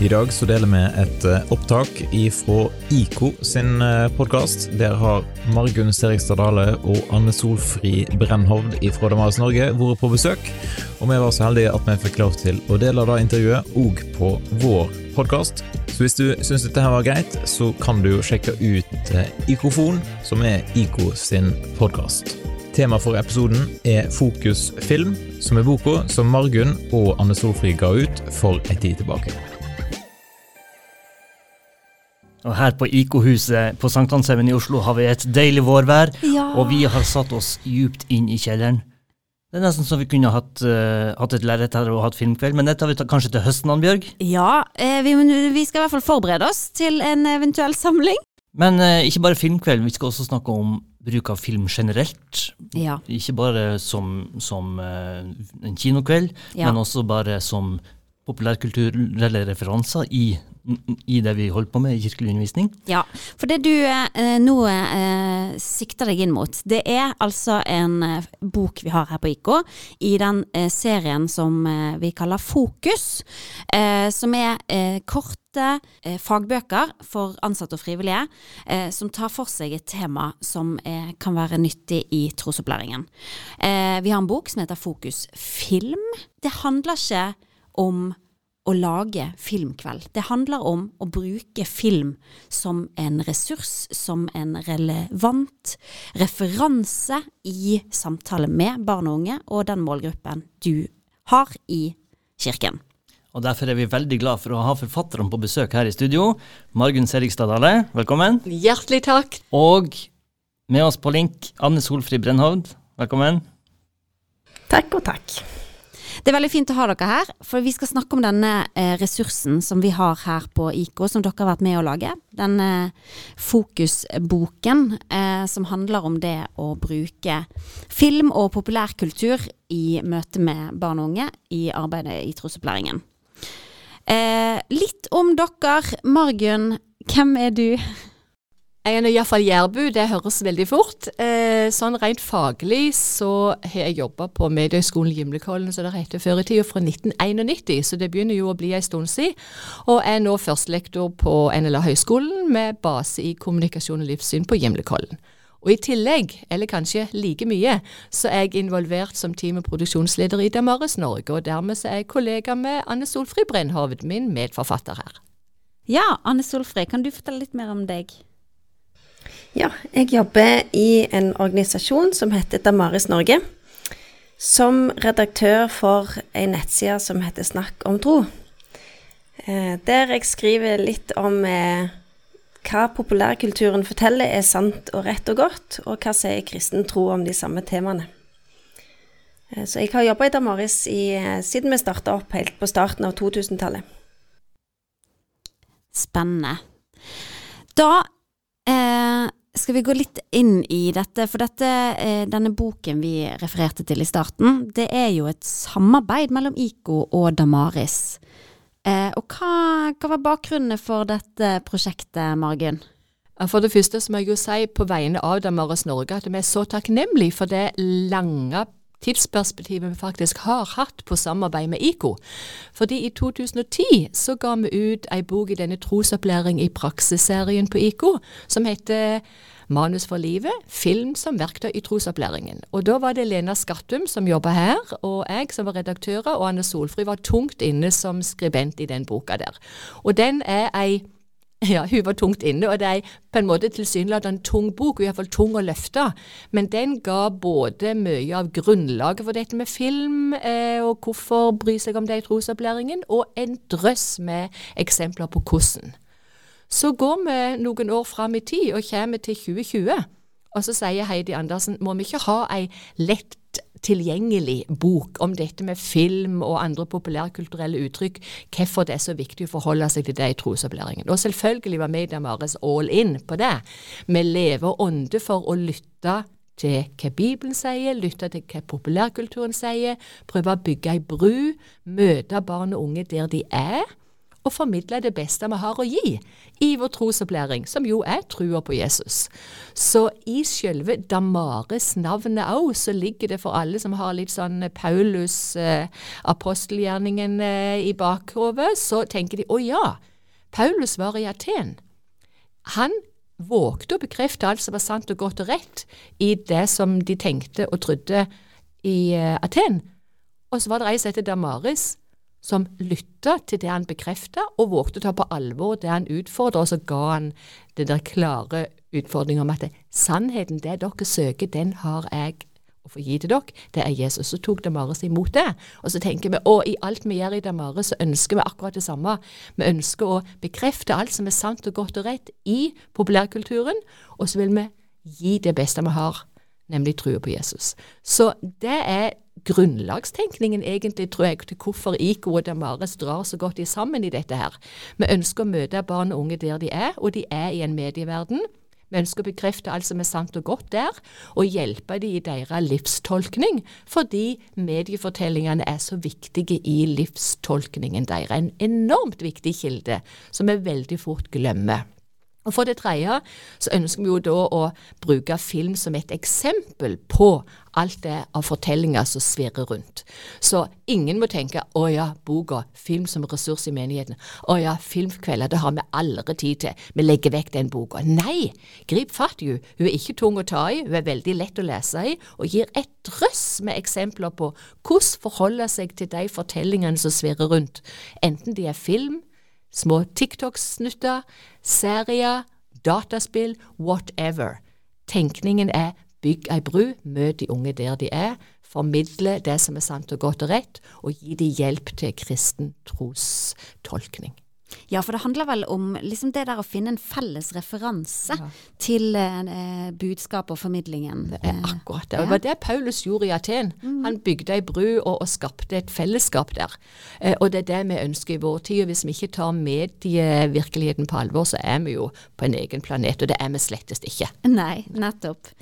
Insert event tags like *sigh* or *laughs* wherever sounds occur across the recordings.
I dag så deler vi et eh, opptak fra IKO sin podkast. Der har Margunn Serigstad Dale og Anne Solfri Brennhovd fra Damaris Norge vært på besøk. Og vi var så heldige at vi fikk lov til å dele det intervjuet òg på vår podkast. Så hvis du syns dette her var greit, så kan du jo sjekke ut Ikofon, som er IKO sin podkast. Tema for episoden er Fokus film, som er boka som Margunn og Anne Solfrid ga ut for en tid tilbake. Og her på IK-huset på Sankthanshaugen i Oslo har vi et deilig vårvær, ja. og vi har satt oss djupt inn i kjelleren. Det er nesten så vi kunne hatt, uh, hatt et lerret her og hatt filmkveld, men det tar vi kanskje til høsten, Annbjørg? Ja, eh, vi, vi, skal i hvert fall forberede oss til en eventuell samling. Men uh, ikke bare filmkveld, vi skal også snakke om bruk av film generelt. Ja. Ikke bare som, som uh, en kinokveld, ja. men også bare som populærkulturelle referanser i, i, det vi holder på med i kirkelig undervisning. Ja, for det du eh, nå eh, sikter deg inn mot, det er altså en eh, bok vi har her på IK, i den eh, serien som eh, vi kaller Fokus, som er kort eh, fagbøker for ansatte og frivillige eh, som tar for seg et tema som eh, kan være nyttig i trosopplæringen. Eh, vi har en bok som heter Fokus film. Det handler ikke om å lage filmkveld. Det handler om å bruke film som en ressurs, som en relevant referanse i samtale med barn og unge og den målgruppen du har i kirken. Og Derfor er vi veldig glad for å ha forfatterne på besøk her i studio. Margunn Serigstad Dale, velkommen. Hjertelig takk. Og med oss på link, Anne Solfri Brennhovd, velkommen. Takk og takk. Det er veldig fint å ha dere her, for vi skal snakke om denne eh, ressursen som vi har her på IK, som dere har vært med å lage. Denne fokusboken eh, som handler om det å bruke film og populærkultur i møte med barn og unge i arbeidet i trosopplæringen. Eh, litt om dere. Margunn, hvem er du? Jeg er iallfall jærbu, det høres veldig fort. Eh, sånn rent faglig så har jeg jobba på Mediehøgskolen Gimlekollen, som det heter før i tida, fra 1991, så det begynner jo å bli en stund siden. Og er nå førstelektor på NLA Høgskolen med base i kommunikasjon og livssyn på Gimlekollen. Og i tillegg, eller kanskje like mye, så er jeg involvert som team- og produksjonsleder i Damaris Norge, og dermed så er jeg kollega med Anne Solfrid Brennhovd, min medforfatter her. Ja, Anne Solfrid, kan du fortelle litt mer om deg? Ja, jeg jobber i en organisasjon som heter Damaris Norge. Som redaktør for ei nettside som heter Snakk om tro. Eh, der jeg skriver litt om eh, hva populærkulturen forteller er sant og rett og godt, og hva sier kristen tro om de samme temaene. Eh, så jeg har jobba i Damaris i, siden vi starta opp helt på starten av 2000-tallet. Spennende. Da eh, skal vi gå litt inn i dette, for dette, eh, denne boken vi refererte til i starten, det er jo et samarbeid mellom IKO og Damaris. Eh, og hva, hva, var bakgrunnen for dette prosjektet, Margunn? For det første så må jeg jo si på vegne av Damaris Norge at vi er så takknemlige for det lange tidsperspektivet vi faktisk har hatt på samarbeid med IKO. Fordi i 2010 så ga vi ut ei bok i denne trosopplæring i praksisserien på IKO som heter Manus for livet, film som verktøy i trosopplæringen. Og da var det Lena Skattum som jobba her, og jeg som var redaktør, og Anne Solfrid var tungt inne som skribent i den boka der. Og den er ei *laughs* ja, hun var tungt inne, og det er på en måte tilsynelatende en tung bok, iallfall tung å løfte. Men den ga både mye av grunnlaget for dette med film, eh, og hvorfor bry seg om det i trosopplæringen, og en drøss med eksempler på hvordan. Så går vi noen år fram i tid og kommer til 2020, og så sier Heidi Andersen må vi ikke ha ei lett tilgjengelig bok om dette med film og andre populærkulturelle uttrykk, hvorfor det er så viktig å forholde seg til det i trosopplæringen. Og selvfølgelig var Media Mares all in på det. Vi lever ånde for å lytte til hva Bibelen sier, lytte til hva populærkulturen sier, prøve å bygge ei bru, møte barn og unge der de er, å formidle det beste vi har å gi i vår trosopplæring, som jo er trua på Jesus. Så i selve Damares-navnet òg, så ligger det for alle som har litt sånn eh, apostelgjerningen eh, i bakhodet, så tenker de å ja, Paulus var i Aten. Han vågte å bekrefte alt som var sant og godt og rett i det som de tenkte og trodde i uh, Aten. Og så var det ei som het Damaris, som lytta til det han bekrefta, og vågte å ta på alvor det han utfordra, og så ga han den der klare utfordringa om at sannheten, det dere søker, den har jeg å få gi til dere. Det er Jesus. Så tok Damaris imot det. Og så tenker vi å, i alt vi gjør i Damaris, så ønsker vi akkurat det samme. Vi ønsker å bekrefte alt som er sant og godt og rett i populærkulturen, og så vil vi gi det beste vi har, nemlig trua på Jesus. Så det er grunnlagstenkningen, egentlig, tror jeg, til hvorfor IKO og Damaris drar så godt sammen i dette her. Vi ønsker å møte barn og unge der de er, og de er i en medieverden. Vi ønsker å bekrefte alt som er sant og godt der, og hjelpe dem i deres livstolkning, fordi mediefortellingene er så viktige i livstolkningen deres. En enormt viktig kilde som vi veldig fort glemmer. Og For det tredje så ønsker vi jo da å bruke film som et eksempel på alt det av fortellinger som svirrer rundt. Så ingen må tenke 'Å ja, boka, film som ressurs i menigheten'. 'Å ja, filmkvelder, det har vi aldri tid til. Vi legger vekk den boka'. Nei, grip fatt i henne. Hun er ikke tung å ta i, hun er veldig lett å lese i, og gir et drøss med eksempler på hvordan forholde seg til de fortellingene som svirrer rundt, enten de er film, små TikTok-snutter, serier, dataspill, whatever. Tenkningen er bygg ei bru, møt de unge der de er, formidle det som er sant og godt og rett, og gi de hjelp til kristen trostolkning. Ja, for det handler vel om liksom det der å finne en felles referanse ja. til eh, budskapet og formidlingen. Det er akkurat det. Og det var det Paulus gjorde i Aten. Mm. Han bygde ei bru og, og, skapte et fellesskap der. Eh, og det er det vi ønsker i vår tid. Og hvis vi ikke tar medievirkeligheten på alvor, så er vi jo på en egen planet, og det er vi slettest ikke. Nei, nettopp.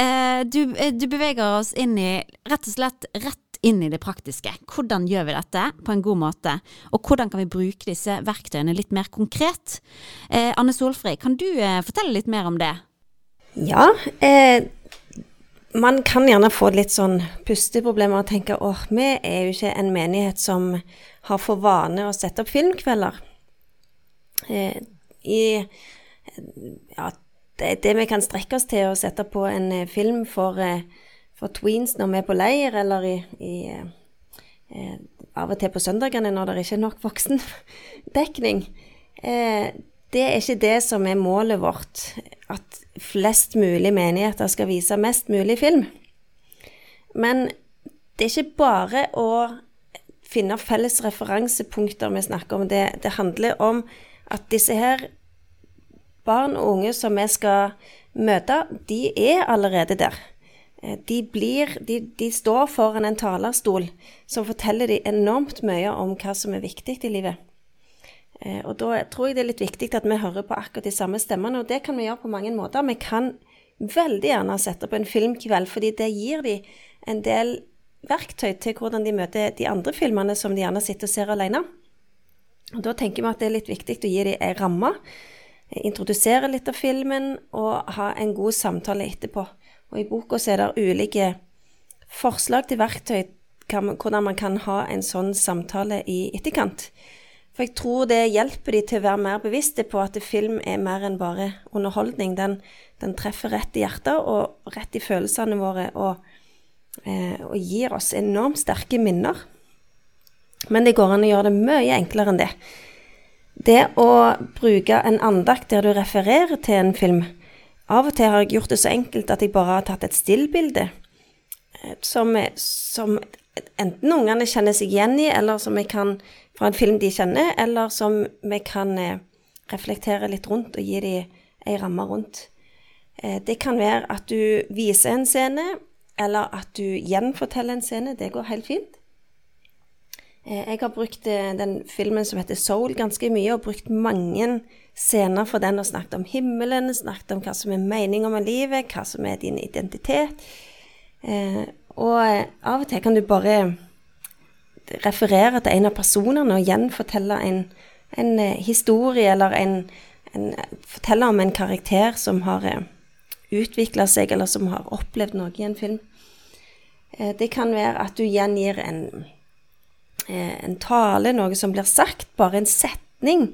Eh, du, eh, du beveger oss inn i rett og slett rett inn i det praktiske. Hvordan gjør vi dette på en god måte, og hvordan kan vi bruke disse verktøyene litt mer konkret? Eh, Anne Solfrid, kan du eh, fortelle litt mer om det? Ja, eh, man kan gjerne få litt sånn pusteproblemer og tenke åh, vi er jo ikke en menighet som har for vane å sette opp filmkvelder. Eh, I ja, det, det, vi kan strekke oss til å sette på en eh, film for eh, for tweens når vi er på leir, eller i, i eh, av og til på søndagene når det ikke er nok voksendekning. Eh, det er ikke det som er målet vårt, at flest mulig menigheter skal vise mest mulig film. Men det er ikke bare å finne felles referansepunkter vi snakker om. Det, det handler om at disse her barn og unge som vi skal møte, de er allerede der. Eh, de, blir, de, de, står foran en talerstol som forteller de enormt mye om hva som er viktig i livet. Eh, og da tror jeg det er litt viktig at vi hører på akkurat de samme stemmene, og det kan vi gjøre på mange måter. Vi kan veldig gjerne sette på en filmkveld, fordi det gir de en del verktøy til hvordan de møter de andre filmene som de gjerne sitter og ser alene. Og Da tenker vi at det er litt viktig å gi dem ei ramme, introdusere litt av filmen og ha en god samtale etterpå. Og i boka er det ulike forslag til verktøy hvordan man kan ha en sånn samtale i etterkant. For jeg tror det hjelper de til å være mer bevisste på at film er mer enn bare underholdning. Den, den treffer rett i hjertet og rett i følelsene våre og, eh, og, gir oss enormt sterke minner. Men det går an å gjøre det mye enklere enn det. Det å bruke en andakt der du refererer til en film, av og til har jeg gjort det så enkelt at jeg bare har tatt et stillbilde eh, som, som enten ungene kjenner seg igjen i, eller som jeg kan fra en film de kjenner, eller som vi kan eh, reflektere litt rundt og gi dem ei ramme rundt. Eh, det kan være at du viser en scene, eller at du gjenforteller en scene. Det går helt fint. Jeg har brukt den filmen som heter Soul ganske mye, og brukt mange scener for den og snakket om himmelen, snakket om hva som er meninga med livet, hva som er din identitet. Eh, og eh, av og til kan du bare referere til en av personene og gjenfortelle en en eh, historie eller en, en, Fortelle om en karakter som har eh, utvikla seg, eller som har opplevd noe i en film. Eh, det kan være at du gjengir en, eh, en tale, noe som blir sagt, bare en setning.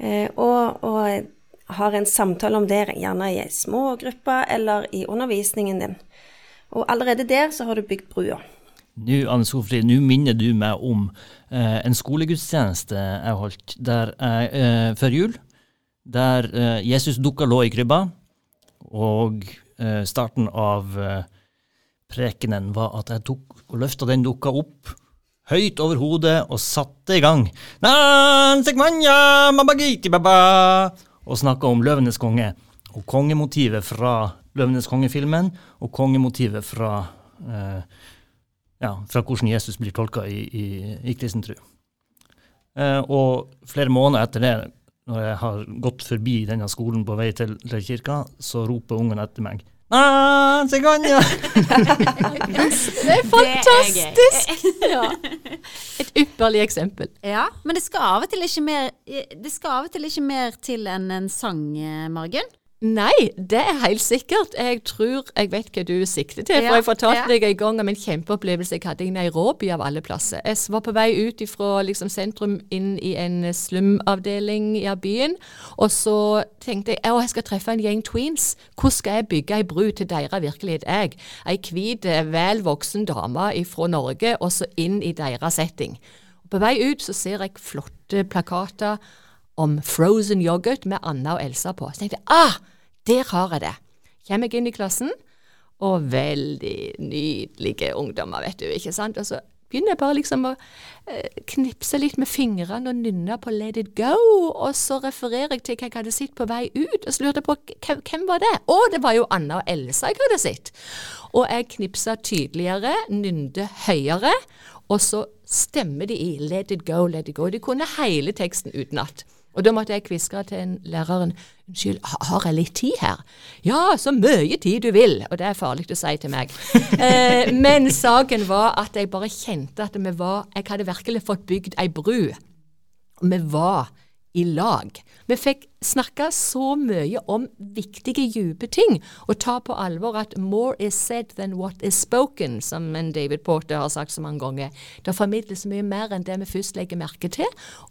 Eh, og, og har en samtale om det, gjerne i ei smågruppe eller i undervisningen din. Og allerede der så har du bygd brua. Nå, Anne Sofri, nå minner du meg om eh, en skolegudstjeneste jeg holdt der jeg, eh, før jul. Der eh, Jesus dukka lå i krybba, og eh, starten av eh, prekenen var at jeg tok og løfta den dukka opp høyt over hodet og satte i gang. Og snakka om Løvenes konge og kongemotivet fra Løvenes konge-filmen og kongemotivet fra, eh, ja, fra hvordan Jesus blir tolka i, i, i kristen tro. Eh, og flere måneder etter det, når jeg har gått forbi denne skolen på vei til, til kirka, så roper ungen etter meg Ah, *laughs* det er fantastisk! ja. Et ypperlig eksempel. Ja, men det skal av og til ikke mer, det skal av og til ikke mer til enn en sang, eh, Margunn? Nei, det er helt sikkert. Jeg tror jeg vet hva du sikter til. For jeg fortalte ja. deg en gang om en kjempeopplevelse jeg hadde i Nairobi, av alle plasser. Jeg var på vei ut fra liksom, sentrum inn i en slumavdeling i byen. Og så tenkte jeg at jeg skal treffe en gjeng tweens. Hvordan skal jeg bygge ei bru til deres virkelighet? Jeg, ei hvit, vel voksen dame fra Norge, og så inn i deres setting. Og på vei ut så ser jeg flotte plakater om frozen yoghurt med Anna og Elsa på. Så tenkte jeg ah, der har jeg det. Kommer jeg inn i klassen, og veldig nydelige ungdommer, vet du. ikke sant? Og så begynner jeg bare liksom å eh, knipse litt med fingrene og nynne på Let it go, og så refererer jeg til hva jeg hadde sett på vei ut, og så lurte jeg på hvem, var det? Å, det var jo Anna og Elsa jeg hadde sett. Og jeg knipsa tydeligere, nynde høyere, og så stemmer de i Let it go, let it go. De kunne hele teksten utenat. Og da måtte jeg kviske til en læreren unnskyld, har jeg litt tid her? Ja, så mye tid du vil, og det er farlig å si til meg. *laughs* eh, men saken var at jeg bare kjente at vi var Jeg hadde virkelig fått bygd ei bru. Vi var i lag. Vi fikk snakka så mye om viktige, dype ting, og ta på alvor at 'more is said than what is spoken', som en David Porter har sagt så mange ganger. Det formidles mye mer enn det vi først legger merke til.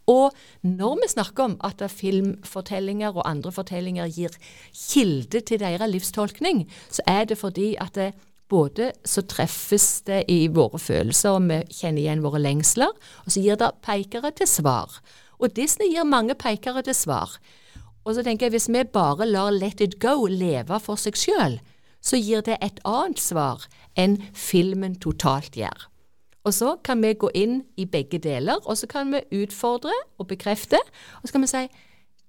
Og når vi snakker om at filmfortellinger og andre fortellinger gir kilde til deres livstolkning, så er det fordi at det både så treffes det i våre følelser, og vi kjenner igjen våre lengsler, og så gir det pekere til svar. Og Disney gir mange pekere til svar. Og så tenker jeg hvis vi bare lar Let it go leve for seg sjøl, så gir det et annet svar enn filmen totalt gjør. Og så kan vi gå inn i begge deler, og så kan vi utfordre og bekrefte, og så kan vi si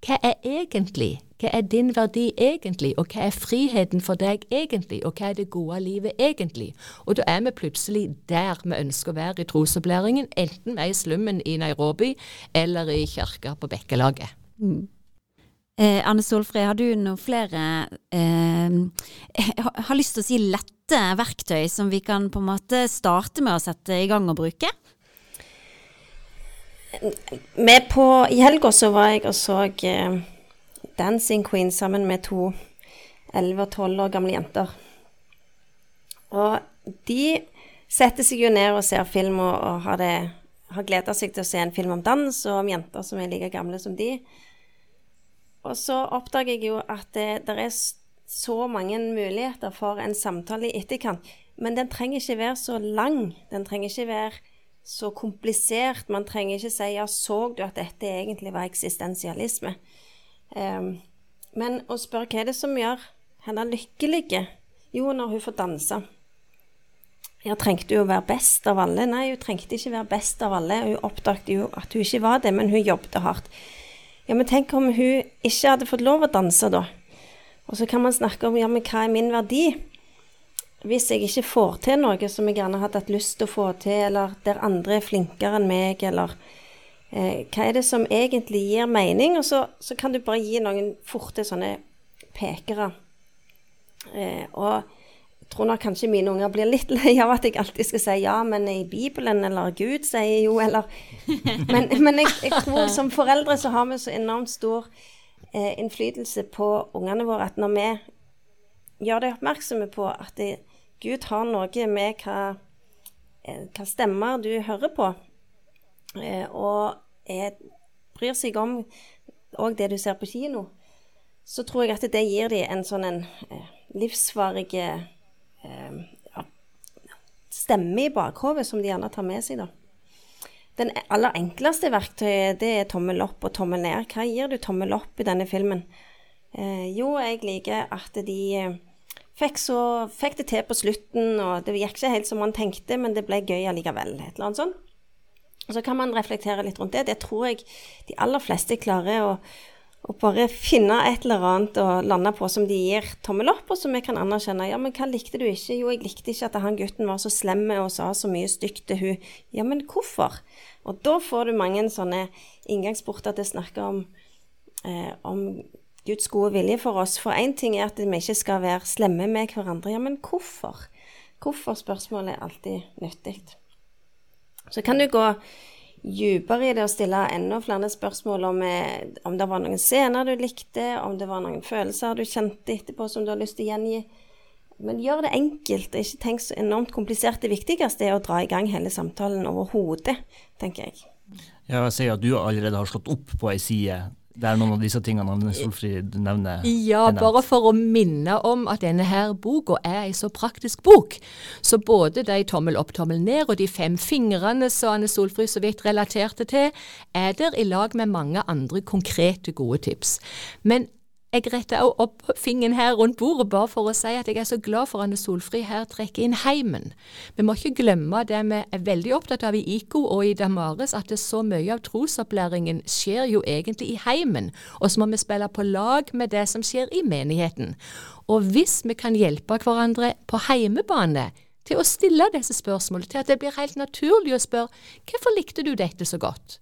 hva er egentlig, hva er din verdi egentlig, og hva er friheten for deg egentlig, og hva er det gode livet egentlig? Og da er vi plutselig der vi ønsker å være i trosopplæringen, enten vi er i slummen i Nairobi eller i kirka på Bekkelaget. Mm. Eh, Anne Solfrid, har du noen flere eh, har lyst til å si lette verktøy som vi kan på en måte starte med å sette i gang og bruke? På, I helga så var jeg og så uh, Dancing Queen sammen med to 11 og 12 år gamle jenter. Og de setter seg jo ned og ser film og, og har, det, har gleda seg til å se en film om dans og om jenter som er like gamle som de. Og så oppdager jeg jo at det, det er så mange muligheter for en samtale i etterkant. Men den trenger ikke være så lang. Den trenger ikke være så komplisert. Man trenger ikke si ja, så du at dette egentlig var eksistensialisme? Um, men å spørre hva er det som gjør henne lykkelig? Jo, når hun får danse. Ja, trengte hun å være best av alle? Nei, hun trengte ikke være best av alle. Hun oppdaget jo at hun ikke var det, men hun jobbet hardt. Ja, men tenk om hun ikke hadde fått lov å danse, da? Og så kan man snakke om ja, men hva er min verdi? Hvis jeg ikke får til noe som jeg gjerne hadde hatt lyst til å få til, eller der andre er flinkere enn meg, eller eh, hva er det som egentlig gir mening? Og så, så kan du bare gi noen forte sånne pekere. Eh, og tror nok kanskje mine unger blir litt *laughs* lei av at jeg alltid skal si ja, men i Bibelen, eller Gud sier jo, eller *laughs* Men, men jeg, jeg, tror som foreldre så har vi så enormt stor eh, innflytelse på ungene våre at når vi gjør deg oppmerksomme på at det, Gud har noe med hva, eh, hva stemmer du hører på, eh, og er, bryr seg om òg det du ser på kino, så tror jeg at det gir dem en sånn en eh, livsvarig ja, stemme i bakhodet som de gjerne tar med seg, da. Den aller enkleste verktøyet det er tommel opp og tommel ned. Hva gir du tommel opp i denne filmen? Eh, jo, jeg liker at de fikk, så, fikk, det til på slutten, og det gikk ikke helt som man tenkte, men det ble gøy allikevel. Et eller annet sånt. Og så kan man reflektere litt rundt det. Det tror jeg de aller fleste klarer å, å bare finne et eller annet å lande på som de gir tommel opp, og som vi kan anerkjenne. Ja, men hva likte du ikke? Jo, jeg likte ikke at han gutten var så slem og sa så mye stygt til hun. Ja, men hvorfor? Og da får du mange sånne inngangsporter til å snakke om, eh, om Guds gode vilje for oss. For én ting er at vi ikke skal være slemme med hverandre. Ja, men hvorfor? Hvorfor? Spørsmålet er alltid nyttig. Så kan du gå dypere i det og stille enda flere spørsmål om, eh, om det var noen scener du likte, om det var noen følelser du kjente etterpå som du har lyst til å gjengi. Men gjør det enkelt, ikke tenk så enormt komplisert. Det viktigste er å dra i gang hele samtalen overhodet, tenker jeg. Jeg sier at du allerede har slått opp på ei side det er noen av disse tingene Anne Solfrid nevner. Ja, bare for å minne om at denne her boka er en så praktisk bok. Så både de tommel opp, tommel ned og de fem fingrene som Anne Solfrid så vidt relaterte til, er der i lag med mange andre konkrete gode tips. Men jeg retter også opp fingeren her rundt bordet bare for å si at jeg er så glad for Anne Solfri her trekker inn heimen. Vi må ikke glemme det vi er veldig opptatt av i IKO og i Damares, at så mye av trosopplæringen skjer jo egentlig i heimen. Og så må vi spille på lag med det som skjer i menigheten. Og hvis vi kan hjelpe hverandre på heimebane til å stille disse spørsmålene, til at det blir helt naturlig å spørre hvorfor likte du dette så godt?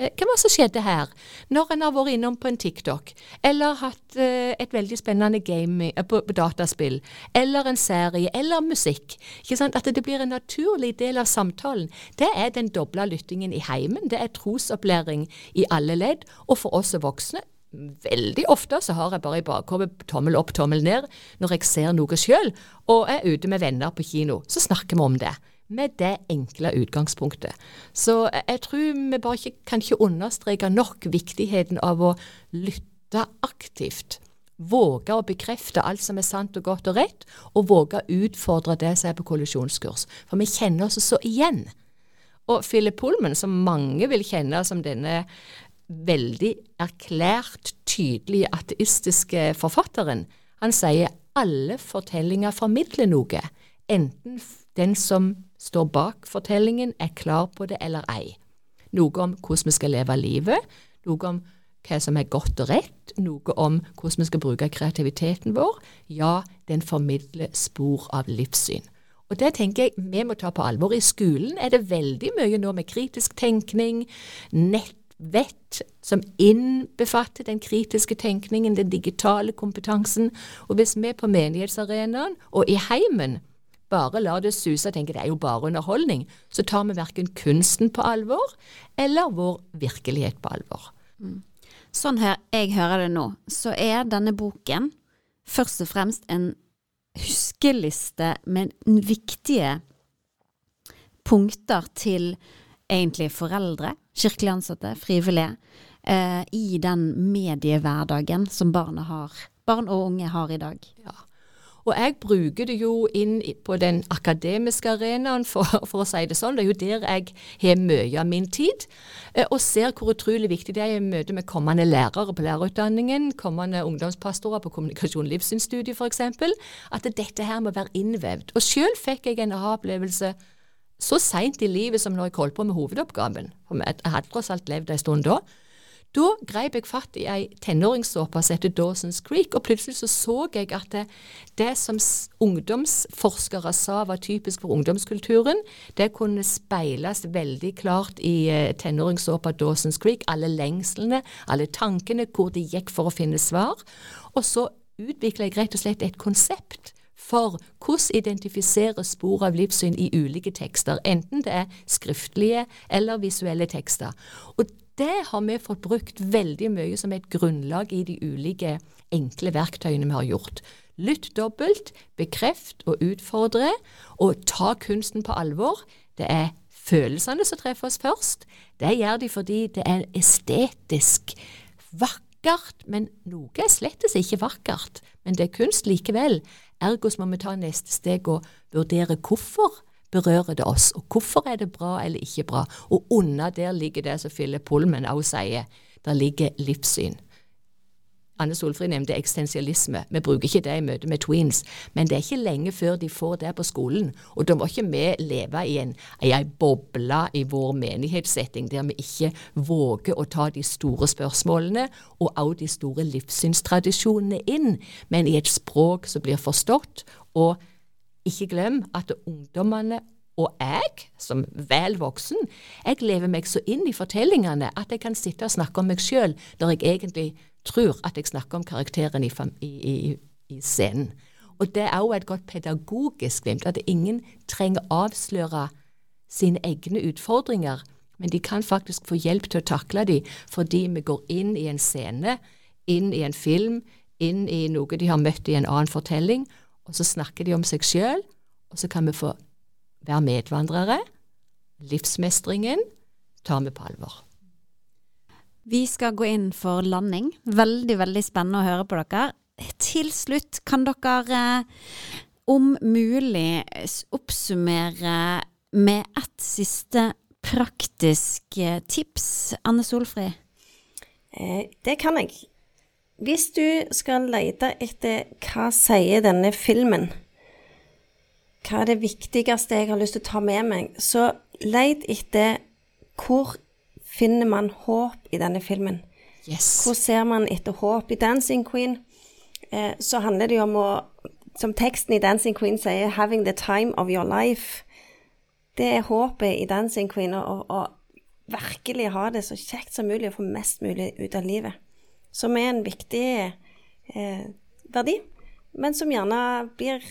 Eh, hva var det som skjedde her, når en har vært innom på en TikTok, eller hatt eh, et veldig spennende game eh, på, dataspill, eller en serie, eller musikk? At det blir en naturlig del av samtalen. Det er den dobla lyttingen i heimen. Det er trosopplæring i alle ledd. Og for oss voksne Veldig ofte så har jeg bare i bakhodet tommel opp, tommel ned når jeg ser noe sjøl, og er ute med venner på kino. Så snakker vi om det med det enkle utgangspunktet. Så jeg tror vi bare ikke, kan ikke understreke nok viktigheten av å lytte aktivt. Våge å bekrefte alt som er sant og godt og rett, og våge å utfordre det som er på kollisjonskurs. For vi kjenner oss så igjen. Og Philip Pullman, som mange vil kjenne som denne veldig erklært tydelige ateistiske forfatteren, han sier alle fortellinger formidler noe, enten den som står bak fortellingen, er klar på det eller ei. Noe om hvordan vi skal leve livet, noe om hva som er godt og rett, noe om hvordan vi skal bruke kreativiteten vår. Ja, den formidler spor av livssyn. Og det tenker jeg vi må ta på alvor. I skolen er det veldig mye nå med kritisk tenkning, nettvett som innbefatter den kritiske tenkningen, den digitale kompetansen. Og hvis vi på menighetsarenaen og i heimen bare lar det suse og tenker det er jo bare underholdning, så tar vi verken kunsten på alvor eller vår virkelighet på alvor. Mm. Sånn her jeg hører det nå, så er denne boken først og fremst en huskeliste med viktige punkter til egentlig foreldre, kirkelig ansatte, frivillige, eh, i den mediehverdagen som har, barn og unge har i dag. Ja. Og jeg bruker det jo inn på den akademiske arenaen, for, for, å si det sånn. Det er jo der jeg har mye av min tid, eh, og ser hvor utrolig viktig det er i møte med kommende lærere på lærerutdanningen, kommende ungdomspastorer på kommunikasjon- og livssynsstudiet f.eks., at dette her må være innvevd. Og selv fikk jeg en aha-opplevelse så seint i livet som når jeg holdt på med hovedoppgaven. For jeg hadde tross alt levd en stund da. Da greip jeg fatt i ei tenåringssåpe som heter Dawson's Creek, og plutselig så så jeg at det, det som ungdomsforskere sa var typisk for ungdomskulturen, det kunne speiles veldig klart i uh, tenåringssåpa Dawson's Creek. Alle lengslene, alle tankene, hvor de gikk for å finne svar. Og så utvikla jeg rett og slett et konsept for hvordan identifisere spor av livssyn i ulike tekster, enten det er skriftlige eller visuelle tekster. Og det har vi fått brukt veldig mye som et grunnlag i de ulike enkle verktøyene vi har gjort. Lytt dobbelt, bekreft og utfordre, og ta kunsten på alvor. Det er følelsene som treffer oss først. Det gjør de fordi det er estetisk vakkert, men noe er slettes ikke vakkert. Men det er kunst likevel. Ergo må vi ta neste steg og vurdere hvorfor berører det oss, og hvorfor er det bra eller ikke bra. Og under der ligger det som Philip Pullman også sier, der ligger livssyn. Anne Solfrid nevnte eksistensialisme. Vi bruker ikke det i møte med tweens, men det er ikke lenge før de får det på skolen. Og da må ikke vi leve i en, i en boble i vår menighetssetting der vi ikke våger å ta de store spørsmålene og også de store livssynstradisjonene inn, men i et språk som blir forstått. og ikke glem at ungdommene og jeg, som vel voksen, jeg lever meg så inn i fortellingene at jeg kan sitte og snakke om meg sjøl når jeg egentlig tror at jeg snakker om karakteren i, i, i scenen. Og det er òg et godt pedagogisk glimt, at ingen trenger avsløre sine egne utfordringer, men de kan faktisk få hjelp til å takle dem fordi vi går inn i en scene, inn i en film, inn i noe de har møtt i en annen fortelling, og så snakker de om seg sjøl, og så kan vi få være medvandrere. Livsmestringen tar vi på alvor. Vi skal gå inn for landing. Veldig, veldig spennende å høre på dere. Til slutt, kan dere om mulig oppsummere med ett siste praktisk eh, tips, Anne Solfrid? Eh, det kan jeg. Hvis du skal lete etter hva sier denne filmen, hva er det viktigste jeg har lyst til å ta med meg, så let etter hvor finner man håp i denne filmen. Yes. Hvor ser man etter håp? I 'Dancing Queen' eh, så handler det jo om å Som teksten i 'Dancing Queen' sier 'having the time of your life'. Det er håpet i 'Dancing Queen', å virkelig ha det så kjekt som mulig og få mest mulig ut av livet. Som er en viktig eh, verdi, men som gjerne blir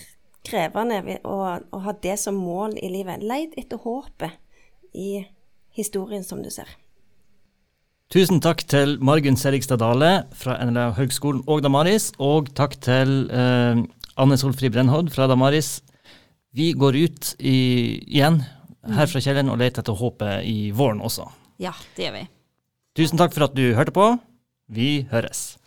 krevende å, å ha det som mål i livet. Leit etter håpet i historien som du ser. Tusen takk til Margunn Serigstad Dale fra NLA Høgskolen og Damaris, og takk til eh, Anne Solfrid Brennhod fra Damaris. Vi går ut i, igjen her fra kjelleren og leter etter håpet i våren også. Ja, det gjør vi. Tusen takk for at du hørte på. Vi høres.